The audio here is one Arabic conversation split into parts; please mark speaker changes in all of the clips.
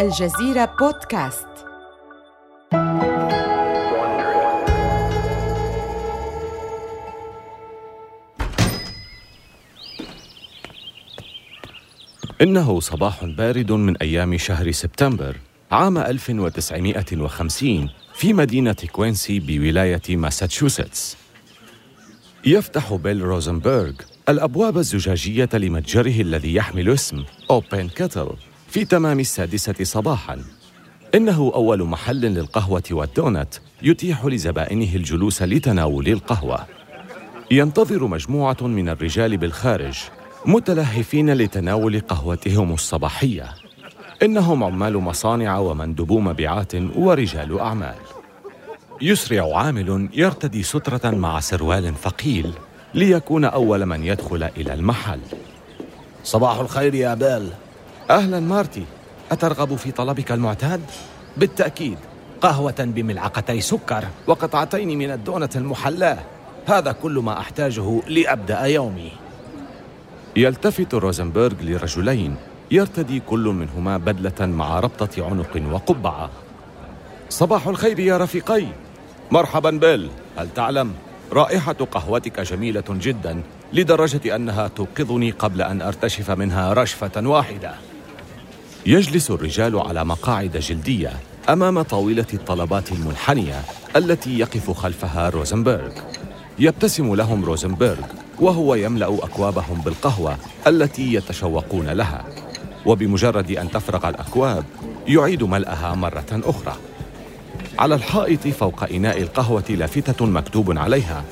Speaker 1: الجزيرة بودكاست.
Speaker 2: إنه صباح بارد من أيام شهر سبتمبر عام 1950 في مدينة كوينسي بولاية ماساتشوستس. يفتح بيل روزنبرغ الأبواب الزجاجية لمتجره الذي يحمل اسم أوبن كيتل في تمام السادسة صباحاً. إنه أول محل للقهوة والدونت يتيح لزبائنه الجلوس لتناول القهوة. ينتظر مجموعة من الرجال بالخارج متلهفين لتناول قهوتهم الصباحية. إنهم عمال مصانع ومندوبو مبيعات ورجال أعمال. يسرع عامل يرتدي سترة مع سروال ثقيل ليكون أول من يدخل إلى المحل.
Speaker 3: صباح الخير يا بيل
Speaker 2: أهلا مارتي أترغب في طلبك المعتاد؟
Speaker 3: بالتأكيد قهوة بملعقتي سكر
Speaker 2: وقطعتين من الدونة المحلاة.
Speaker 3: هذا كل ما أحتاجه لأبدأ يومي.
Speaker 2: يلتفت روزنبرغ لرجلين يرتدي كل منهما بدلة مع ربطة عنق وقبعة. صباح الخير يا رفيقي. مرحبا بيل. هل تعلم رائحة قهوتك جميلة جدا لدرجة أنها توقظني قبل أن أرتشف منها رشفة واحدة؟ يجلس الرجال على مقاعد جلدية أمام طاولة الطلبات المنحنية التي يقف خلفها روزنبرغ. يبتسم لهم روزنبرغ وهو يملأ أكوابهم بالقهوة التي يتشوقون لها. وبمجرد أن تفرغ الأكواب يعيد ملأها مرة أخرى. على الحائط فوق إناء القهوة لافتة مكتوب عليها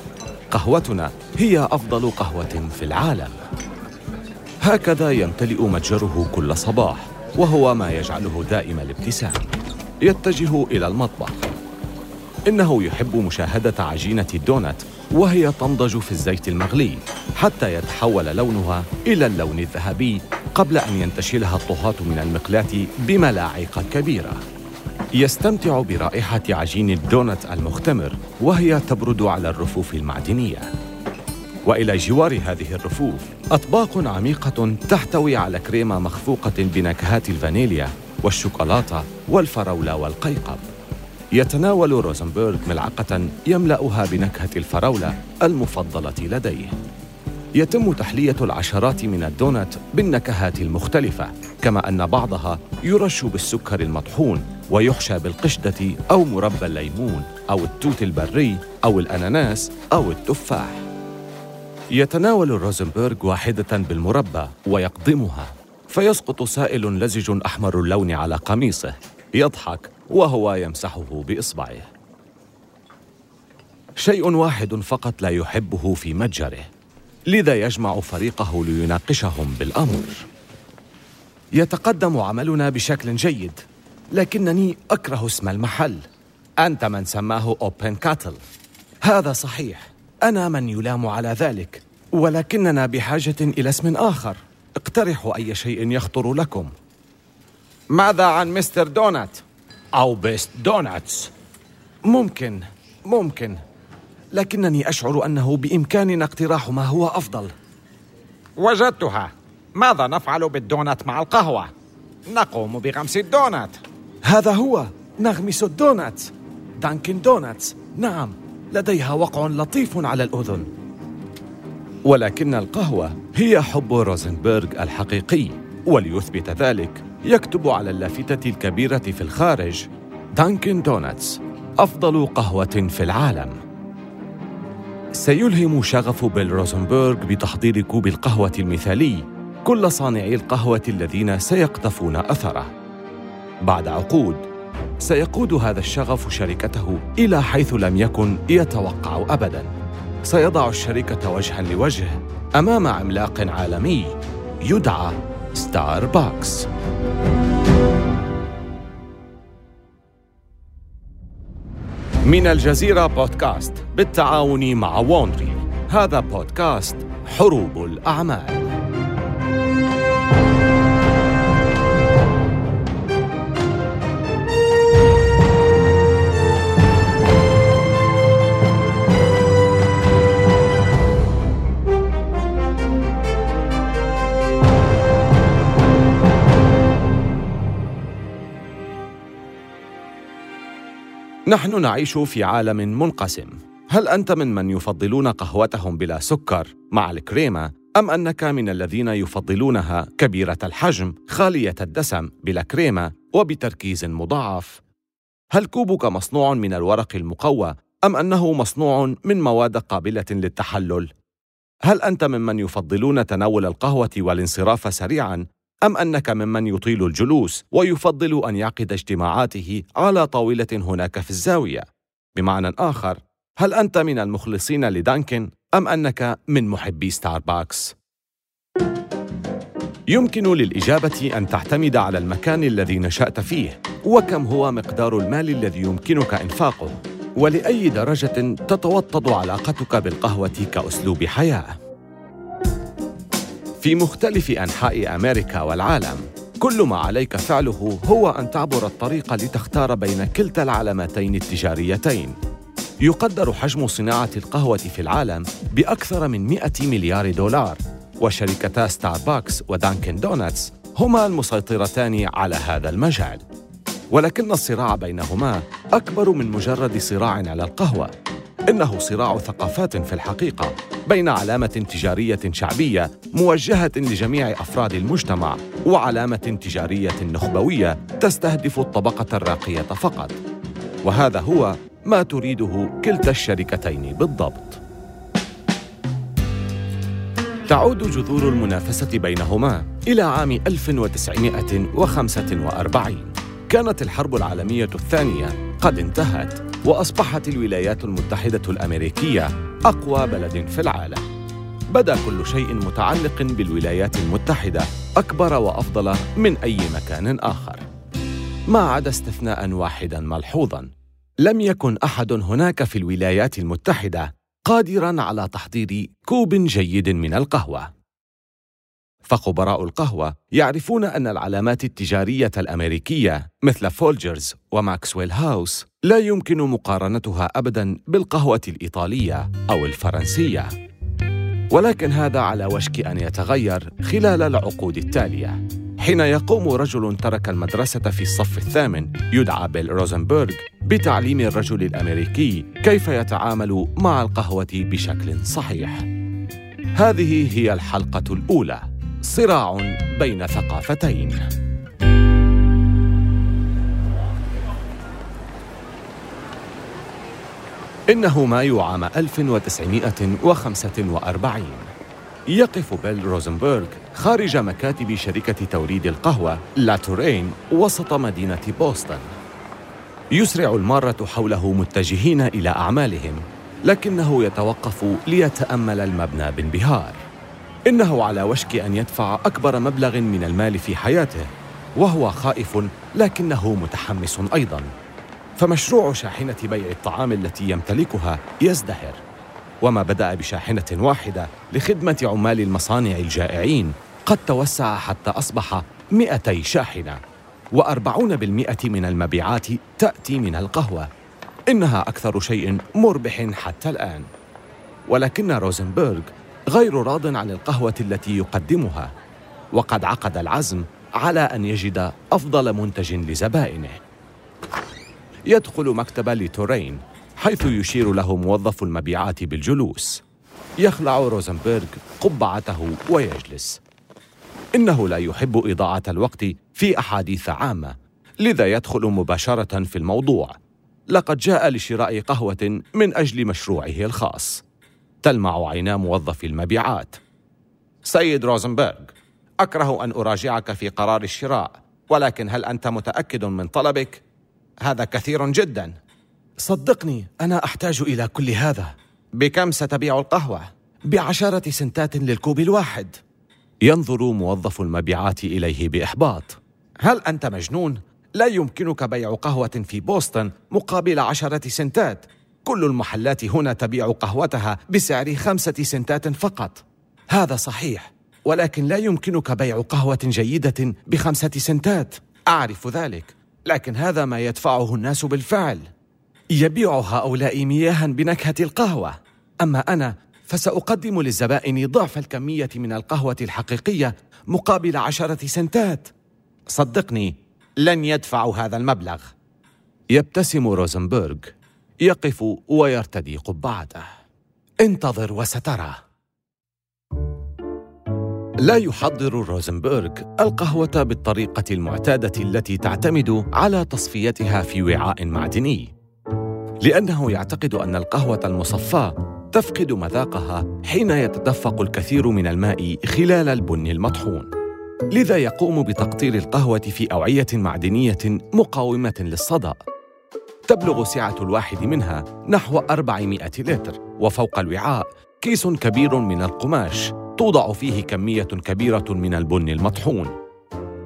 Speaker 2: قهوتنا هي أفضل قهوة في العالم. هكذا يمتلئ متجره كل صباح. وهو ما يجعله دائم الابتسام. يتجه إلى المطبخ. إنه يحب مشاهدة عجينة الدونت وهي تنضج في الزيت المغلي حتى يتحول لونها إلى اللون الذهبي قبل أن ينتشلها الطهاة من المقلاة بملاعق كبيرة. يستمتع برائحة عجين الدونت المختمر وهي تبرد على الرفوف المعدنية. وإلى جوار هذه الرفوف. أطباق عميقة تحتوي على كريمة مخفوقة بنكهات الفانيليا والشوكولاتة والفراولة والقيقب. يتناول روزنبرغ ملعقة يملأها بنكهة الفراولة المفضلة لديه. يتم تحلية العشرات من الدونات بالنكهات المختلفة كما أن بعضها يرش بالسكر المطحون ويحشى بالقشدة أو مربى الليمون أو التوت البري أو الأناناس أو التفاح. يتناول روزنبرغ واحدة بالمربى ويقضمها فيسقط سائل لزج أحمر اللون على قميصه يضحك وهو يمسحه بإصبعه. شيء واحد فقط لا يحبه في متجره لذا يجمع فريقه ليناقشهم بالأمر. يتقدم عملنا بشكل جيد لكنني أكره اسم المحل. أنت من سماه أوبن كاتل هذا صحيح. أنا من يلام على ذلك ولكننا بحاجة إلى اسم آخر. اقترحوا أي شيء يخطر لكم.
Speaker 3: ماذا عن مستر دونات؟ أو Best Donuts.
Speaker 2: ممكن ممكن. لكنني أشعر أنه بإمكاننا اقتراح ما هو أفضل.
Speaker 3: وجدتها. ماذا نفعل بالدونات مع القهوة؟ نقوم بغمس الدونات.
Speaker 2: هذا هو نغمس الدونات دانكن دوناتس. نعم. لديها وقع لطيف على الأذن. ولكن القهوة هي حب روزنبرغ الحقيقي وليثبت ذلك يكتب على اللافتة الكبيرة في الخارج دانكن دونتس أفضل قهوة في العالم. سيلهم شغف بيل روزنبرغ بتحضير كوب القهوة المثالي كل صانعي القهوة الذين سيقتفون أثره. بعد عقود سيقود هذا الشغف شركته إلى حيث لم يكن يتوقع أبداً. سيضع الشركة وجها لوجه أمام عملاق عالمي يدعى ستاربكس من الجزيرة بودكاست بالتعاون مع وونري هذا بودكاست حروب الأعمال. نحن نعيش في عالم منقسم هل أنت من من يفضلون قهوتهم بلا سكر مع الكريمة أم أنك من الذين يفضلونها كبيرة الحجم خالية الدسم بلا كريمة وبتركيز مضاعف؟ هل كوبك مصنوع من الورق المقوى أم أنه مصنوع من مواد قابلة للتحلل؟ هل أنت ممن يفضلون تناول القهوة والانصراف سريعاً أم أنك ممن يطيل الجلوس ويفضل أن يعقد اجتماعاته على طاولة هناك في الزاوية؟ بمعنى آخر، هل أنت من المخلصين لدانكن أم أنك من محبي ستاربكس؟ يمكن للإجابة أن تعتمد على المكان الذي نشأت فيه وكم هو مقدار المال الذي يمكنك إنفاقه ولأي درجة تتوطد علاقتك بالقهوة كأسلوب حياة في مختلف أنحاء أمريكا والعالم. كل ما عليك فعله هو أن تعبر الطريق لتختار بين كلتا العلامتين التجاريتين. يقدر حجم صناعة القهوة في العالم بأكثر من 100 مليار دولار وشركتا ستاربكس ودانكن دونتس هما المسيطرتان على هذا المجال. ولكن الصراع بينهما أكبر من مجرد صراع على القهوة. إنه صراع ثقافات في الحقيقة بين علامة تجارية شعبية موجهة لجميع أفراد المجتمع وعلامة تجارية نخبوية تستهدف الطبقة الراقية فقط. وهذا هو ما تريده كلتا الشركتين بالضبط. تعود جذور المنافسة بينهما إلى عام 1945 كانت الحرب العالمية الثانية قد انتهت وأصبحت الولايات المتحدة الأمريكية أقوى بلد في العالم. بدأ كل شيء متعلق بالولايات المتحدة أكبر وأفضل من أي مكان آخر. ما عدا استثناء واحدا ملحوظا لم يكن أحد هناك في الولايات المتحدة قادرا على تحضير كوب جيد من القهوة. فخبراء القهوة يعرفون أن العلامات التجارية الأمريكية مثل فولجرز وماكسويل هاوس لا يمكن مقارنتها أبداً بالقهوة الإيطالية أو الفرنسية. ولكن هذا على وشك أن يتغير خلال العقود التالية. حين يقوم رجل ترك المدرسة في الصف الثامن يدعى بيل روزنبرغ بتعليم الرجل الأمريكي كيف يتعامل مع القهوة بشكل صحيح. هذه هي الحلقة الأولى. صراع بين ثقافتين. إنه مايو عام 1945 يقف بيل روزنبرغ خارج مكاتب شركة توريد القهوة لاتورين وسط مدينة بوسطن. يسرع المارة حوله متجهين إلى أعمالهم لكنه يتوقف ليتأمل المبنى بانبهار. إنه على وشك أن يدفع أكبر مبلغ من المال في حياته وهو خائف لكنه متحمس أيضاً. فمشروع شاحنة بيع الطعام التي يمتلكها يزدهر. وما بدأ بشاحنة واحدة لخدمة عمال المصانع الجائعين قد توسع حتى أصبح 200 شاحنة وأربعون بالمئة من المبيعات تأتي من القهوة. إنها أكثر شيء مربح حتى الآن. ولكن روزنبرغ غير راض عن القهوة التي يقدمها وقد عقد العزم على أن يجد أفضل منتج لزبائنه. يدخل مكتب لتورين حيث يشير له موظف المبيعات بالجلوس. يخلع روزنبرغ قبعته ويجلس. إنه لا يحب إضاعة الوقت في أحاديث عامة لذا يدخل مباشرة في الموضوع. لقد جاء لشراء قهوة من أجل مشروعه الخاص. تلمع عينا موظف المبيعات سيد روزنبرغ أكره أن أراجعك في قرار الشراء ولكن هل أنت متأكد من طلبك؟ هذا كثير جدا صدقني أنا أحتاج إلى كل هذا بكم ستبيع القهوة؟ بعشرة سنتات للكوب الواحد ينظر موظف المبيعات إليه بإحباط هل أنت مجنون؟ لا يمكنك بيع قهوة في بوسطن مقابل عشرة سنتات كل المحلات هنا تبيع قهوتها بسعر خمسة سنتات فقط. هذا صحيح ولكن لا يمكنك بيع قهوة جيدة بخمسة سنتات. أعرف ذلك لكن هذا ما يدفعه الناس بالفعل. يبيع هؤلاء مياها بنكهة القهوة. أما أنا فسأقدم للزبائن ضعف الكمية من القهوة الحقيقية مقابل عشرة سنتات. صدقني لن يدفعوا هذا المبلغ. يبتسم روزنبرغ. يقف ويرتدي قبعته. انتظر وسترى. لا يحضر روزنبرغ القهوة بالطريقة المعتادة التي تعتمد على تصفيتها في وعاء معدني. لأنه يعتقد أن القهوة المصفاة تفقد مذاقها حين يتدفق الكثير من الماء خلال البن المطحون. لذا يقوم بتقطير القهوة في أوعية معدنية مقاومة للصدأ. تبلغ سعة الواحد منها نحو 400 لتر وفوق الوعاء كيس كبير من القماش توضع فيه كمية كبيرة من البن المطحون.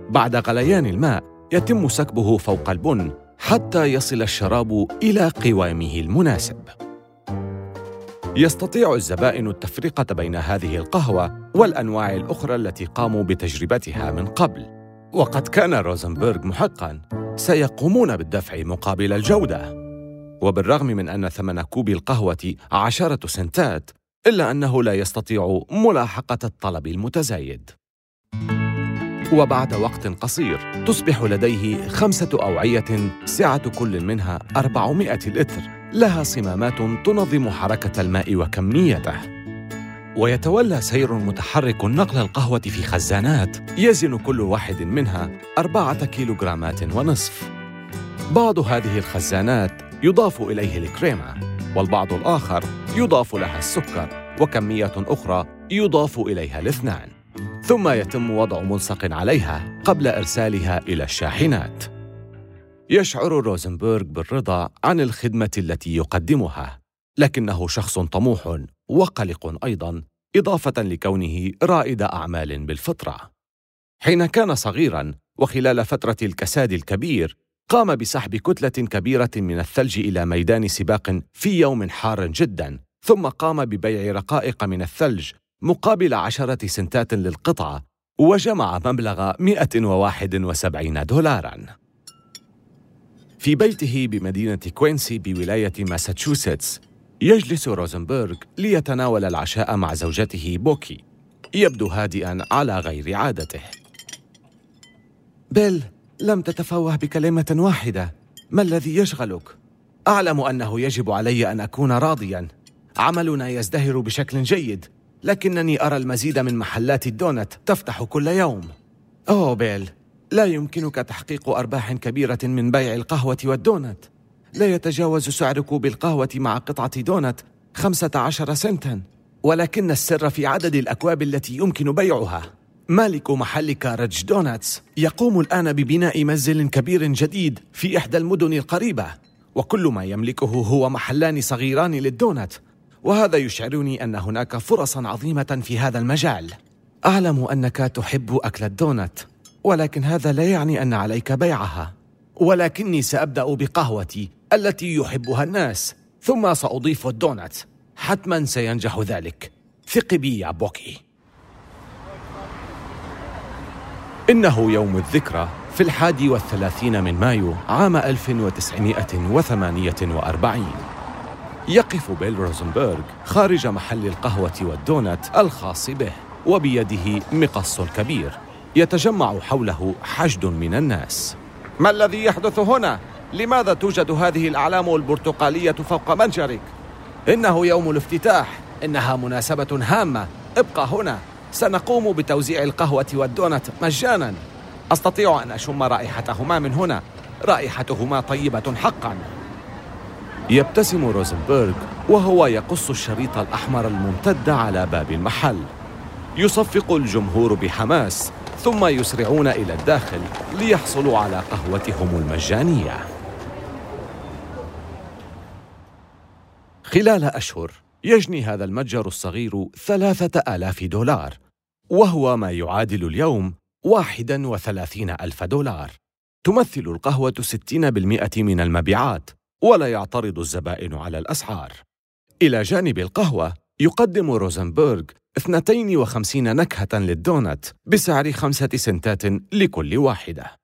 Speaker 2: بعد غليان الماء يتم سكبه فوق البن حتى يصل الشراب إلى قوامه المناسب. يستطيع الزبائن التفرقة بين هذه القهوة والأنواع الأخرى التي قاموا بتجربتها من قبل. وقد كان روزنبرغ محقاً سيقومون بالدفع مقابل الجودة. وبالرغم من أن ثمن كوب القهوة عشرة سنتات إلا أنه لا يستطيع ملاحقة الطلب المتزايد. وبعد وقت قصير تصبح لديه خمسة أوعية سعة كل منها 400 لتر لها صمامات تنظم حركة الماء وكميته. ويتولى سير متحرك نقل القهوة في خزانات يزن كل واحد منها أربعة كيلوغرامات ونصف. بعض هذه الخزانات يضاف إليه الكريمة والبعض الآخر يضاف لها السكر وكمية أخرى يضاف إليها الاثنان. ثم يتم وضع ملصق عليها قبل إرسالها إلى الشاحنات. يشعر روزنبرغ بالرضا عن الخدمة التي يقدمها لكنه شخص طموح وقلق أيضا إضافة لكونه رائد أعمال بالفطرة. حين كان صغيرا وخلال فترة الكساد الكبير قام بسحب كتلة كبيرة من الثلج إلى ميدان سباق في يوم حار جدا ثم قام ببيع رقائق من الثلج مقابل عشرة سنتات للقطعة وجمع مبلغ 171 دولارا. في بيته بمدينة كوينسي بولاية ماساتشوستس يجلس روزنبرغ ليتناول العشاء مع زوجته بوكي يبدو هادئا على غير عادته.
Speaker 3: بيل لم تتفوه بكلمة واحدة. ما الذي يشغلك؟ أعلم أنه يجب علي أن أكون راضيا. عملنا يزدهر بشكل جيد لكنني أرى المزيد من محلات الدونت تفتح كل يوم. أوه بيل لا يمكنك تحقيق أرباح كبيرة من بيع القهوة والدونت. لا يتجاوز سعر كوب القهوة مع قطعة دونت خمسة عشر سنتا. ولكن السر في عدد الأكواب التي يمكن بيعها. مالك محل كارج دوناتس يقوم الآن ببناء منزل كبير جديد في إحدى المدن القريبة. وكل ما يملكه هو محلان صغيران للدونت. وهذا يشعرني أن هناك فرصا عظيمة في هذا المجال. أعلم أنك تحب أكل الدونت. ولكن هذا لا يعني أن عليك بيعها. ولكني سأبدأ بقهوتي. التي يحبها الناس ثم سأضيف الدونات. حتما سينجح ذلك. ثق بي يا بوكي.
Speaker 2: إنه يوم الذكرى في الحادي والثلاثين من مايو عام 1948 يقف بيل روزنبرغ خارج محل القهوة والدونات الخاص به وبيده مقص كبير يتجمع حوله حشد من الناس.
Speaker 3: ما الذي يحدث هنا؟ لماذا توجد هذه الأعلام البرتقالية فوق منجرك؟ إنه يوم الافتتاح. إنها مناسبة هامة. ابقى هنا. سنقوم بتوزيع القهوة والدونت مجانا. أستطيع أن أشم رائحتهما من هنا. رائحتهما طيبة حقا.
Speaker 2: يبتسم روزنبرغ وهو يقص الشريط الأحمر الممتد على باب المحل. يصفق الجمهور بحماس ثم يسرعون إلى الداخل ليحصلوا على قهوتهم المجانية. خلال أشهر يجني هذا المتجر الصغير ثلاثة آلاف دولار وهو ما يعادل اليوم واحدا وثلاثين ألف دولار. تمثل القهوة ستين بالمئة من المبيعات ولا يعترض الزبائن على الأسعار. إلى جانب القهوة يقدم روزنبرغ 52 نكهة للدونت بسعر خمسة سنتات لكل واحدة.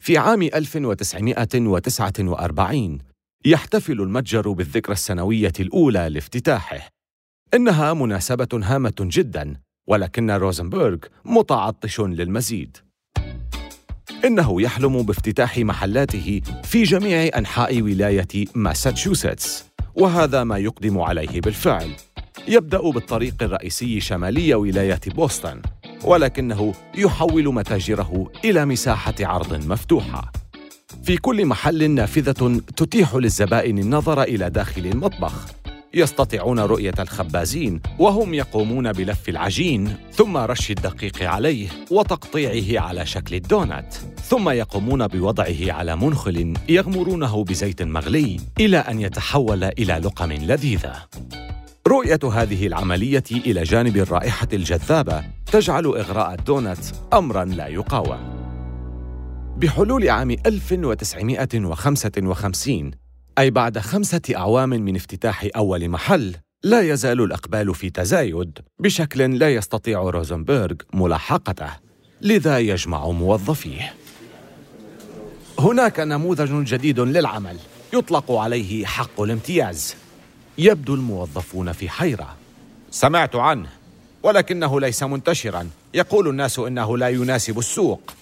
Speaker 2: في عام 1949 يحتفل المتجر بالذكرى السنوية الأولى لافتتاحه. إنها مناسبة هامة جدا ولكن روزنبرغ متعطش للمزيد. إنه يحلم بافتتاح محلاته في جميع أنحاء ولاية ماساتشوستس وهذا ما يقدم عليه بالفعل. يبدأ بالطريق الرئيسي شمالي ولاية بوسطن ولكنه يحول متاجره إلى مساحة عرض مفتوحة. في كل محل نافذة تتيح للزبائن النظر إلى داخل المطبخ. يستطيعون رؤية الخبازين وهم يقومون بلف العجين ثم رش الدقيق عليه وتقطيعه على شكل الدونات. ثم يقومون بوضعه على منخل يغمرونه بزيت مغلي إلى أن يتحول إلى لقم لذيذة. رؤية هذه العملية إلى جانب الرائحة الجذابة تجعل إغراء الدونات أمراً لا يقاوم. بحلول عام 1955 أي بعد خمسة أعوام من افتتاح أول محل لا يزال الإقبال في تزايد بشكل لا يستطيع روزنبرغ ملاحقته لذا يجمع موظفيه. هناك نموذج جديد للعمل يطلق عليه حق الامتياز. يبدو الموظفون في حيرة. سمعت عنه ولكنه ليس منتشرا. يقول الناس إنه لا يناسب السوق.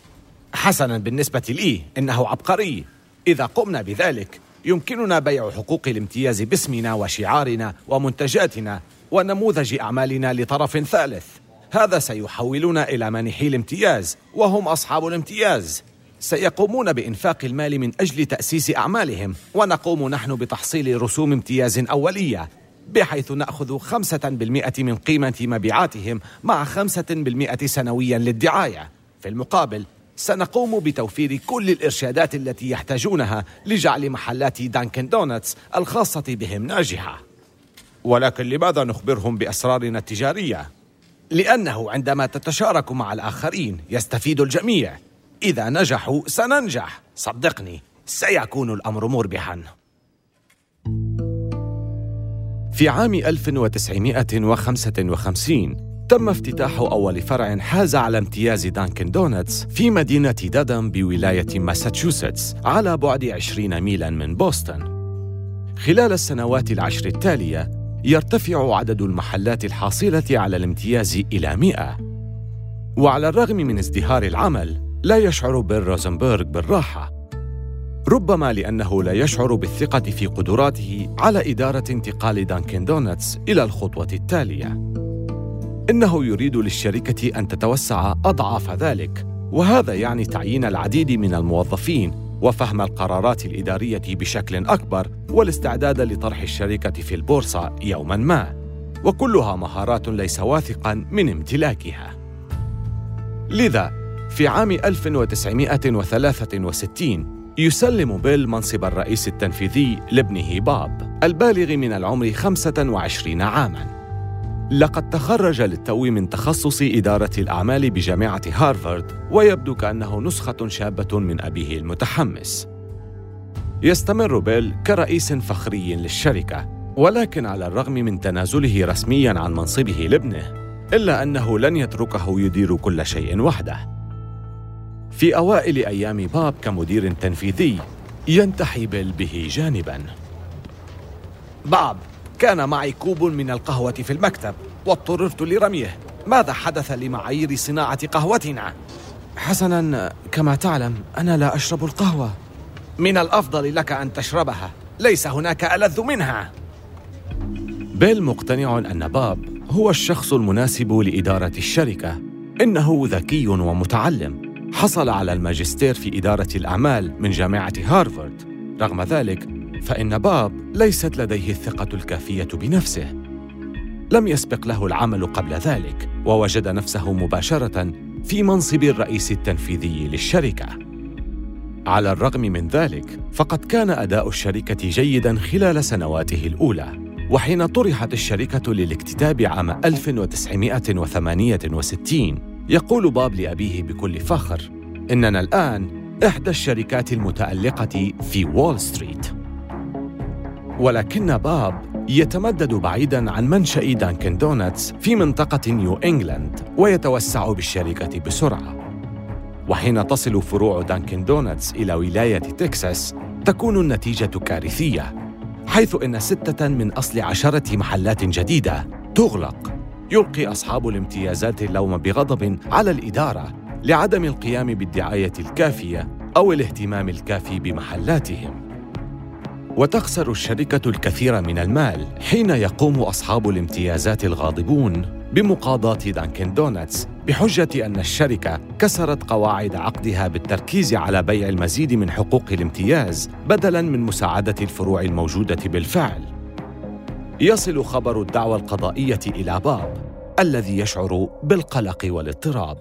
Speaker 2: حسنا بالنسبة لي إنه عبقري. إذا قمنا بذلك يمكننا بيع حقوق الامتياز باسمنا وشعارنا ومنتجاتنا ونموذج أعمالنا لطرف ثالث. هذا سيحولنا إلى مانحي الامتياز وهم أصحاب الامتياز. سيقومون بإنفاق المال من أجل تأسيس أعمالهم ونقوم نحن بتحصيل رسوم امتياز أولية بحيث نأخذ خمسة بالمئة من قيمة مبيعاتهم مع خمسة بالمئة سنويا للدعاية. في المقابل سنقوم بتوفير كل الإرشادات التي يحتاجونها لجعل محلات دانكن دونتس الخاصة بهم ناجحة. ولكن لماذا نخبرهم بأسرارنا التجارية؟ لأنه عندما تتشارك مع الآخرين يستفيد الجميع. إذا نجحوا سننجح. صدقني سيكون الأمر مربحاً. في عام 1955 تم افتتاح أول فرع حاز على امتياز دانكن دونتس في مدينة ديدهام بولاية ماساتشوستس على بعد 20 ميلاً من بوسطن. خلال السنوات العشر التالية يرتفع عدد المحلات الحاصلة على الامتياز إلى 100 وعلى الرغم من ازدهار العمل لا يشعر بيل روزنبرغ بالراحة. ربما لأنه لا يشعر بالثقة في قدراته على إدارة انتقال دانكن دونتس إلى الخطوة التالية. إنه يريد للشركة أن تتوسع أضعاف ذلك وهذا يعني تعيين العديد من الموظفين وفهم القرارات الإدارية بشكل أكبر والاستعداد لطرح الشركة في البورصة يوما ما وكلها مهارات ليس واثقا من امتلاكها. لذا في عام 1963 يسلم بيل منصب الرئيس التنفيذي لابنه باب البالغ من العمر 25 عاماً. لقد تخرج للتو من تخصص إدارة الأعمال بجامعة هارفارد ويبدو كأنه نسخة شابة من أبيه المتحمس. يستمر بيل كرئيس فخري للشركة ولكن على الرغم من تنازله رسميا عن منصبه لابنه إلا أنه لن يتركه يدير كل شيء وحده. في أوائل أيام باب كمدير تنفيذي ينتحي بيل به جانباً. باب كان معي كوب من القهوة في المكتب واضطررت لرميه. ماذا حدث لمعايير صناعة قهوتنا؟
Speaker 3: حسناً كما تعلم أنا لا أشرب القهوة.
Speaker 2: من الأفضل لك أن تشربها. ليس هناك ألذ منها. بيل مقتنع أن باب هو الشخص المناسب لإدارة الشركة. إنه ذكي ومتعلم. حصل على الماجستير في إدارة الأعمال من جامعة هارفارد. رغم ذلك فإن باب ليست لديه الثقة الكافية بنفسه. لم يسبق له العمل قبل ذلك ووجد نفسه مباشرة في منصب الرئيس التنفيذي للشركة. على الرغم من ذلك فقد كان أداء الشركة جيداً خلال سنواته الأولى وحين طرحت الشركة للاكتتاب عام 1968 يقول باب لأبيه بكل فخر إننا الآن إحدى الشركات المتألقة في وول ستريت. ولكن باب يتمدد بعيداً عن منشأ دانكن دونتس في منطقة نيو إنجلاند ويتوسع بالشركة بسرعة وحين تصل فروع دانكن دونتس إلى ولاية تكساس تكون النتيجة كارثية حيث إن ستة من أصل عشرة محلات جديدة تغلق يلقي أصحاب الامتيازات اللوم بغضب على الإدارة لعدم القيام بالدعاية الكافية أو الاهتمام الكافي بمحلاتهم. وتخسر الشركة الكثير من المال حين يقوم أصحاب الامتيازات الغاضبون بمقاضاة دانكن دونتس بحجة أن الشركة كسرت قواعد عقدها بالتركيز على بيع المزيد من حقوق الامتياز بدلاً من مساعدة الفروع الموجودة بالفعل. يصل خبر الدعوى القضائية إلى باب الذي يشعر بالقلق والاضطراب.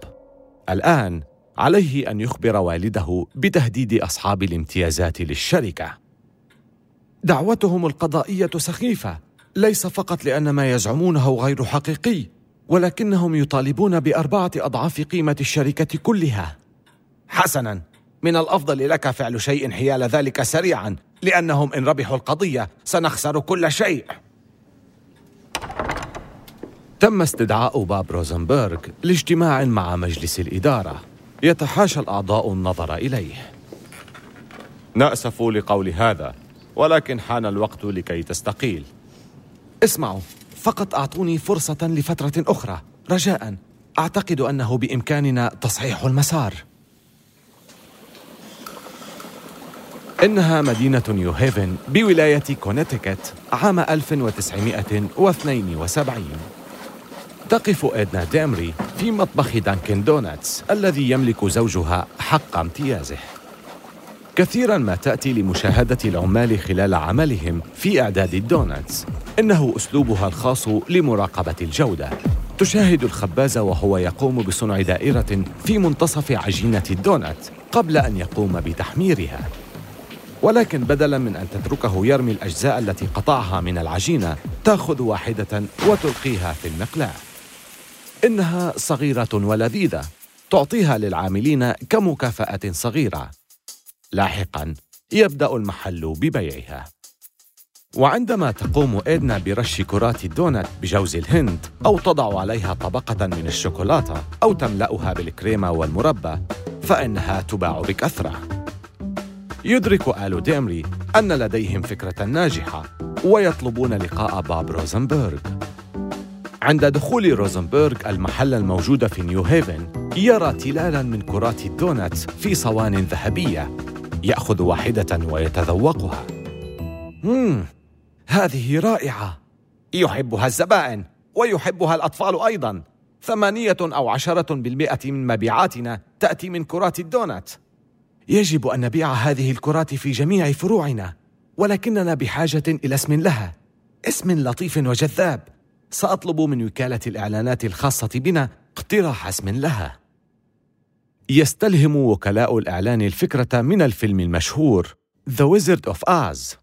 Speaker 2: الآن عليه أن يخبر والده بتهديد أصحاب الامتيازات للشركة.
Speaker 3: دعوتهم القضائية سخيفة، ليس فقط لأن ما يزعمونه غير حقيقي، ولكنهم يطالبون بأربعة أضعاف قيمة الشركة كلها. حسناً، من الأفضل لك فعل شيء حيال ذلك سريعاً، لأنهم إن ربحوا القضية سنخسر كل شيء.
Speaker 2: تم استدعاء باب روزنبرغ لاجتماع مع مجلس الإدارة. يتحاشى الأعضاء النظر إليه. نأسف لقول هذا. ولكن حان الوقت لكي تستقيل.
Speaker 3: اسمعوا فقط أعطوني فرصة لفترة أخرى. رجاء أعتقد أنه بإمكاننا تصحيح المسار.
Speaker 2: إنها مدينة نيوهيفن بولاية كونيتيكت عام 1972 تقف إدنا ديمري في مطبخ دانكن دوناتس الذي يملك زوجها حق امتيازه. كثيرا ما تأتي لمشاهدة العمال خلال عملهم في إعداد الدوناتس. إنه أسلوبها الخاص لمراقبة الجودة. تشاهد الخباز وهو يقوم بصنع دائرة في منتصف عجينة الدونات قبل أن يقوم بتحميرها. ولكن بدلا من أن تتركه يرمي الأجزاء التي قطعها من العجينة تأخذ واحدة وتلقيها في المقلاة. إنها صغيرة ولذيذة تعطيها للعاملين كمكافأة صغيرة. لاحقا يبدأ المحل ببيعها. وعندما تقوم إدنا برش كرات الدونت بجوز الهند أو تضع عليها طبقة من الشوكولاتة أو تملأها بالكريمة والمربى فإنها تباع بكثرة. يدرك آل ديمري أن لديهم فكرة ناجحة ويطلبون لقاء باب روزنبرغ. عند دخول روزنبرغ المحل الموجود في نيو هيفن يرى تلالا من كرات الدونات في صوان ذهبية. يأخذ واحدة ويتذوقها.
Speaker 3: مم. هذه رائعة. يحبها الزبائن ويحبها الأطفال أيضا. ثمانية أو عشرة بالمئة من مبيعاتنا تأتي من كرات الدونات. يجب أن نبيع هذه الكرات في جميع فروعنا ولكننا بحاجة إلى اسم لها. اسم لطيف وجذاب. سأطلب من وكالة الإعلانات الخاصة بنا اقتراح اسم لها.
Speaker 2: يستلهم وكلاء الإعلان الفكرة من الفيلم المشهور The Wizard of Oz.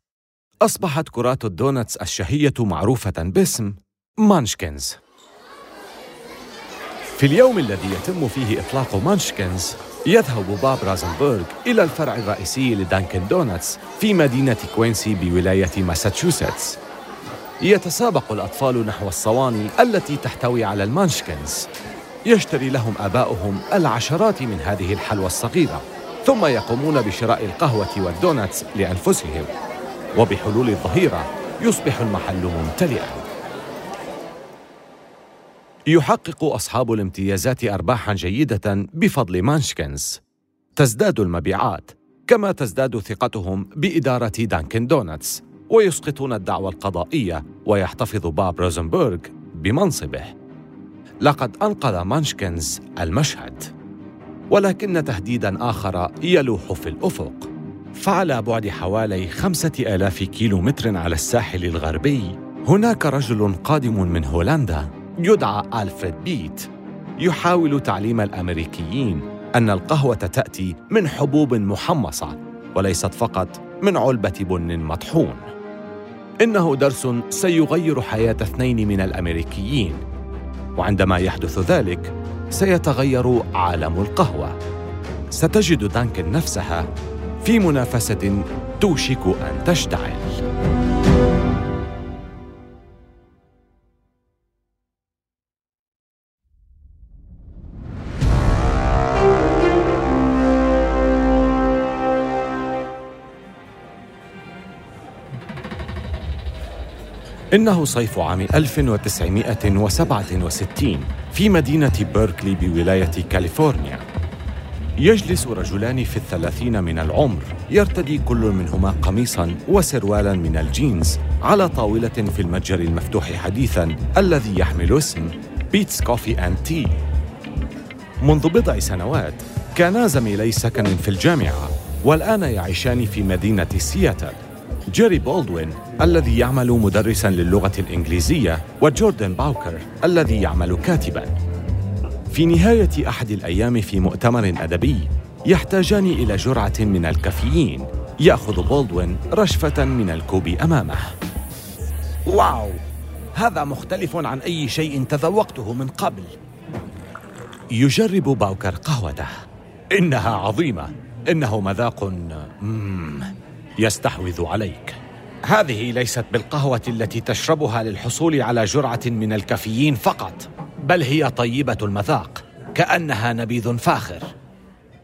Speaker 2: أصبحت كرات الدونتس الشهية معروفة باسم Munchkins. في اليوم الذي يتم فيه إطلاق Munchkins يذهب باب روزنبرغ إلى الفرع الرئيسي لدانكن دونتس في مدينة كوينسي بولاية ماساتشوستس. يتسابق الأطفال نحو الصواني التي تحتوي على ال Munchkins. يشتري لهم آباؤهم العشرات من هذه الحلوى الصغيرة ثم يقومون بشراء القهوة والدوناتس لأنفسهم. وبحلول الظهيرة يصبح المحل ممتلئا. يحقق أصحاب الامتيازات أرباحا جيدة بفضل Munchkins. تزداد المبيعات كما تزداد ثقتهم بإدارة دانكن دونتس ويسقطون الدعوى القضائية ويحتفظ باب روزنبرغ بمنصبه. لقد أنقذ Munchkins المشهد. ولكن تهديداً آخر يلوح في الأفق. فعلى بعد حوالي خمسة آلاف كيلو متر على الساحل الغربي هناك رجل قادم من هولندا يدعى ألفريد بيت. يحاول تعليم الأمريكيين أن القهوة تأتي من حبوب محمصة وليست فقط من علبة بن مطحون. إنه درس سيغير حياة اثنين من الأمريكيين. وعندما يحدث ذلك سيتغير عالم القهوة. ستجد دانكن نفسها في منافسة توشك أن تشتعل. إنه صيف عام 1967 في مدينة بيركلي بولاية كاليفورنيا. يجلس رجلان في الثلاثين من العمر. يرتدي كل منهما قميصا وسروالا من الجينز على طاولة في المتجر المفتوح حديثا الذي يحمل اسم Peet's Coffee and Tea. منذ بضع سنوات كانا زميلي سكن في الجامعة والآن يعيشان في مدينة سياتل. جيري بولدوين الذي يعمل مدرسا للغة الإنجليزية وجوردن باوكر الذي يعمل كاتبا. في نهاية أحد الأيام في مؤتمر أدبي يحتاجان إلى جرعة من الكافيين يأخذ بولدوين رشفة من الكوب أمامه.
Speaker 3: واو! هذا مختلف عن أي شيء تذوقته من قبل.
Speaker 2: يجرب باوكر قهوته. إنها عظيمة. إنه مذاق يستحوذ عليك.
Speaker 3: هذه ليست بالقهوة التي تشربها للحصول على جرعة من الكافيين فقط. بل هي طيبة المذاق كأنها نبيذ فاخر.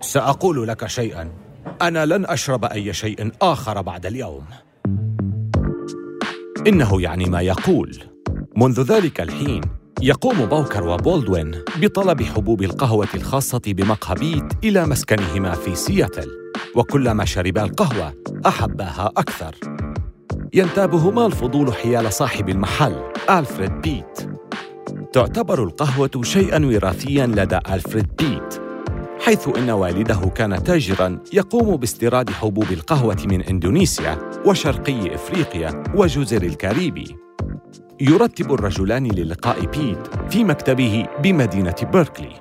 Speaker 2: سأقول لك شيئا. أنا لن أشرب أي شيء آخر بعد اليوم. إنه يعني ما يقول. منذ ذلك الحين يقوم باوكر وبولدوين بطلب حبوب القهوة الخاصة بمقهى بيت إلى مسكنهما في سياتل وكلما شربا القهوة أحباها أكثر. ينتابهما الفضول حيال صاحب المحل ألفريد بيت. تعتبر القهوة شيئا وراثيا لدى ألفريد بيت. حيث إن والده كان تاجرا يقوم باستيراد حبوب القهوة من إندونيسيا وشرقي إفريقيا وجزر الكاريبي. يرتب الرجلان للقاء بيت في مكتبه بمدينة بيركلي.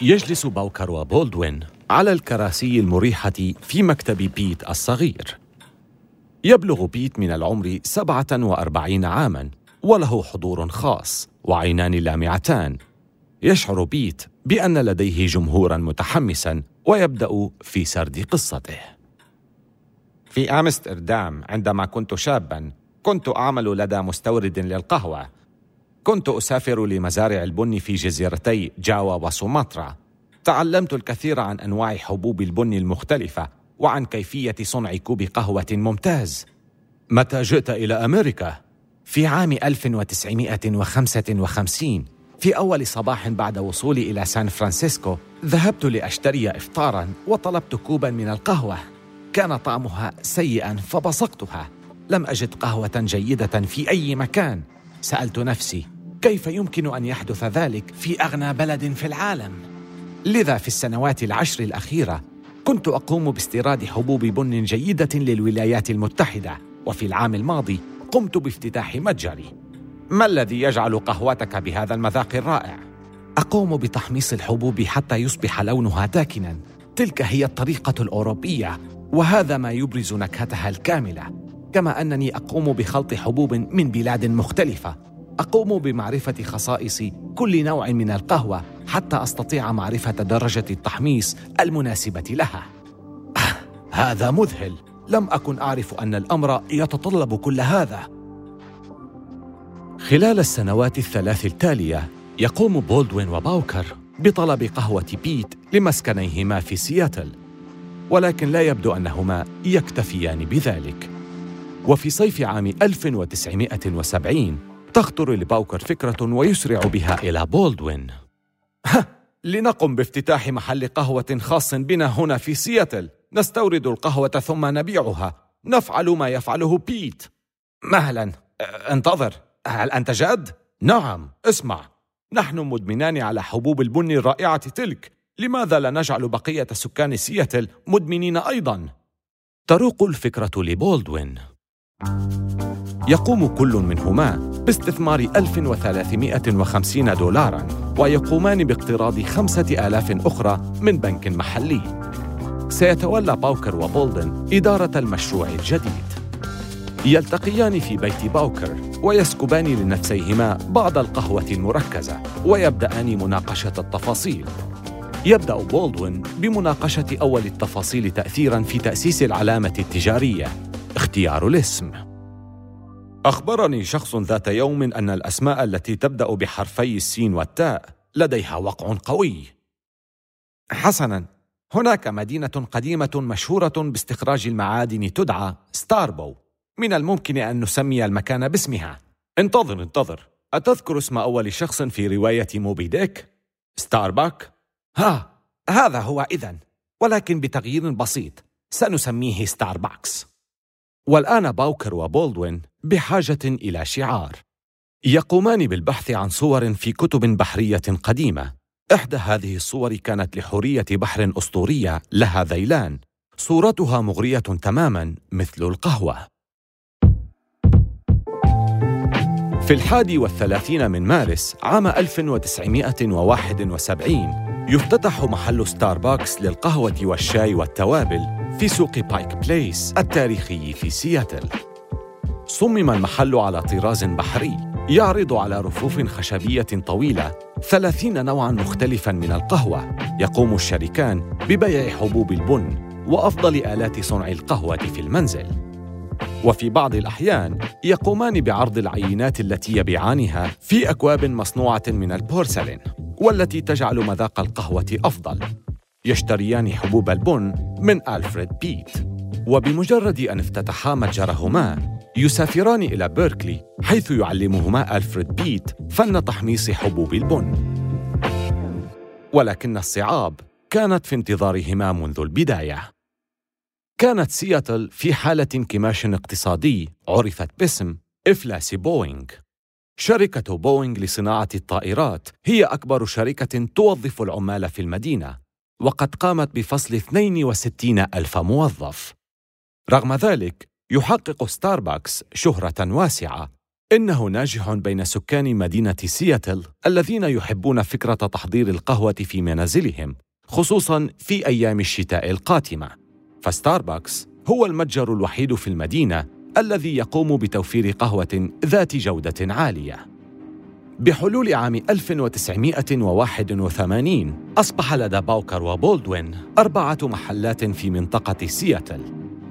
Speaker 2: يجلس باوكر وبولدوين على الكراسي المريحة في مكتب بيت الصغير. يبلغ بيت من العمر سبعة وأربعين عاماً وله حضور خاص وعينان لامعتان يشعر بيت بأن لديه جمهوراً متحمساً ويبدأ في سرد قصته.
Speaker 3: في أمستردام عندما كنت شاباً كنت أعمل لدى مستورد للقهوة. كنت أسافر لمزارع البن في جزيرتي جاوا وسومطرة تعلمت الكثير عن أنواع حبوب البن المختلفة وعن كيفية صنع كوب قهوة ممتاز.
Speaker 2: متى جئت إلى أمريكا؟
Speaker 3: في عام 1955 في أول صباح بعد وصولي إلى سان فرانسيسكو ذهبت لأشتري إفطارا وطلبت كوبا من القهوة. كان طعمها سيئا فبصقتها. لم أجد قهوة جيدة في أي مكان. سألت نفسي كيف يمكن أن يحدث ذلك في أغنى بلد في العالم؟ لذا في السنوات العشر الأخيرة كنت أقوم باستيراد حبوب بن جيدة للولايات المتحدة وفي العام الماضي قمت بافتتاح متجري. ما الذي يجعل قهوتك بهذا المذاق الرائع؟ أقوم بتحميص الحبوب حتى يصبح لونها داكنا. تلك هي الطريقة الأوروبية وهذا ما يبرز نكهتها الكاملة. كما أنني أقوم بخلط حبوب من بلاد مختلفة. أقوم بمعرفة خصائص كل نوع من القهوة حتى أستطيع معرفة درجة التحميص المناسبة لها.
Speaker 2: هذا مذهل. لم أكن أعرف أن الأمر يتطلب كل هذا. خلال السنوات الثلاث التالية يقوم بولدوين وباوكر بطلب قهوة بيت لمسكنيهما في سياتل ولكن لا يبدو أنهما يكتفيان بذلك. وفي صيف عام 1970 تخطر لباوكر فكرة ويسرع بها إلى بولدوين. ها لنقم بافتتاح محل قهوة خاص بنا هنا في سياتل. نستورد القهوة ثم نبيعها. نفعل ما يفعله بيت.
Speaker 3: مهلا أنتظر. هل أنت جاد؟
Speaker 2: نعم اسمع. نحن مدمنان على حبوب البن الرائعة تلك. لماذا لا نجعل بقية سكان سياتل مدمنين أيضا؟ تروق الفكرة لبولدوين. يقوم كل منهما باستثمار 1350 دولارا ويقومان باقتراض خمسة آلاف أخرى من بنك محلي. سيتولى باوكر وبولدن إدارة المشروع الجديد. يلتقيان في بيت باوكر ويسكبان لنفسيهما بعض القهوة المركزة ويبدأان مناقشة التفاصيل. يبدأ بولدوين بمناقشة أول التفاصيل تأثيراً في تأسيس العلامة التجارية. اختيار الاسم. أخبرني شخص ذات يوم أن الأسماء التي تبدأ بحرفي السين والتاء لديها وقع قوي.
Speaker 3: حسناً هناك مدينة قديمة مشهورة باستخراج المعادن تدعى ستاربو. من الممكن أن نسمي المكان باسمها.
Speaker 2: انتظر انتظر. أتذكر اسم أول شخص في رواية موبي ديك؟ ستارباك؟
Speaker 3: ها
Speaker 2: هذا هو إذن. ولكن بتغيير بسيط سنسميه ستاربكس والآن باوكر وبولدوين بحاجة إلى شعار. يقومان بالبحث عن صور في كتب بحرية قديمة. إحدى هذه الصور كانت لحورية بحر أسطورية لها ذيلان. صورتها مغرية تماما مثل القهوة. في الحادي والثلاثين من مارس عام 1971 يفتتح محل ستاربكس للقهوة والشاي والتوابل في سوق بايك بليس التاريخي في سياتل. صمم المحل على طراز بحري يعرض على رفوف خشبية طويلة ثلاثين نوعاً مختلفاً من القهوة. يقوم الشركان ببيع حبوب البن وأفضل آلات صنع القهوة في المنزل. وفي بعض الأحيان يقومان بعرض العينات التي يبيعانها في أكواب مصنوعة من البورسلين والتي تجعل مذاق القهوة أفضل. يشتريان حبوب البن من ألفريد بيت. وبمجرد أن افتتحا متجرهما يسافران إلى بيركلي حيث يعلمهما ألفريد بيت فن تحميص حبوب البن. ولكن الصعاب كانت في انتظارهما منذ البداية. كانت سياتل في حالة انكماش اقتصادي عرفت باسم إفلاس بوينغ. شركة بوينغ لصناعة الطائرات هي أكبر شركة توظف العمال في المدينة، وقد قامت بفصل 62 ألف موظف. رغم ذلك، يحقق ستاربكس شهرة واسعة. إنه ناجح بين سكان مدينة سياتل الذين يحبون فكرة تحضير القهوة في منازلهم، خصوصاً في أيام الشتاء القاتمة. فستاربكس هو المتجر الوحيد في المدينة الذي يقوم بتوفير قهوة ذات جودة عالية. بحلول عام 1981 أصبح لدى باوكر وبولدوين أربعة محلات في منطقة سياتل.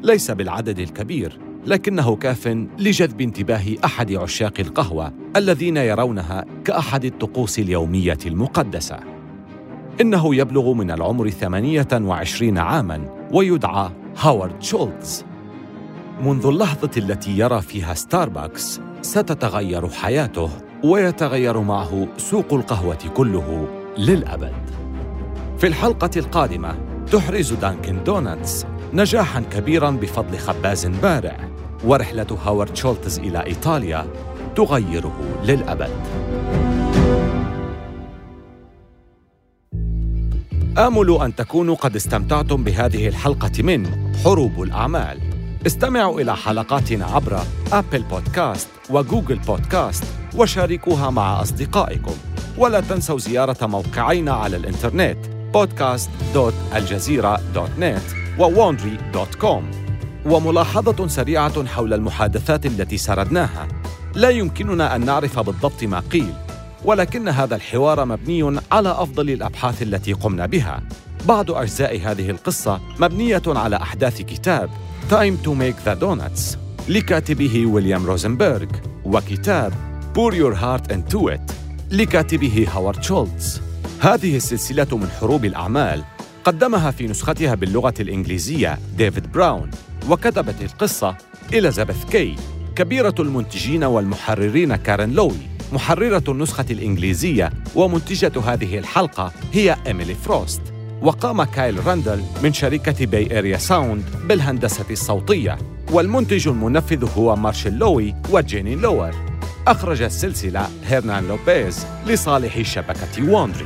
Speaker 2: ليس بالعدد الكبير، لكنه كاف لجذب انتباه أحد عشاق القهوة الذين يرونها كأحد الطقوس اليومية المقدسة. إنه يبلغ من العمر 28 عاماً ويدعى هاورد شولتز منذ اللحظة التي يرى فيها ستاربكس ستتغير حياته ويتغير معه سوق القهوة كله للأبد. في الحلقة القادمة تحرز دانكن دونتس نجاحا كبيرا بفضل خباز بارع ورحلة هاورد شولتز إلى إيطاليا تغيره للأبد. آمل أن تكونوا قد استمتعتم بهذه الحلقة من حروب الأعمال. استمعوا إلى حلقاتنا عبر أبل بودكاست وجوجل بودكاست وشاركوها مع أصدقائكم. ولا تنسوا زيارة موقعينا على الإنترنت podcast.aljazeera.net وwandry.com وملاحظة سريعة حول المحادثات التي سردناها لا يمكننا أن نعرف بالضبط ما قيل ولكن هذا الحوار مبني على أفضل الأبحاث التي قمنا بها. بعض أجزاء هذه القصة مبنية على أحداث كتاب Time to Make the Donuts لكاتبه ويليام روزنبرغ وكتاب Pour Your Heart Into It لكاتبه هوارد شولتز. هذه السلسلة من حروب الأعمال قدمها في نسختها باللغة الإنجليزية ديفيد براون وكتبت القصة إليزابيث كي كبيرة المنتجين والمحررين كارين لوي. محررة النسخة الإنجليزية ومنتجة هذه الحلقة هي إيميلي فروست. وقام كايل راندل من شركة باي إيريا ساوند بالهندسة الصوتية والمنتج المنفذ هو مارشيل لوي وجيني لوور. أخرج السلسلة هيرنان لوبيز لصالح شبكة واندري